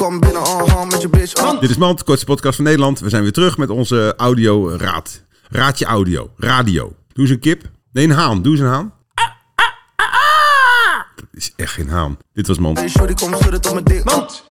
Kom binnen, uh met je bitch, uh. Dit is Mand, kortste podcast van Nederland. We zijn weer terug met onze audio-raad. Raadje audio, radio. Doe eens een kip. Nee, een haan. Doe eens een haan. Dat is echt geen haan. Dit was Mand. Hey, shorty, kom tot mijn dik.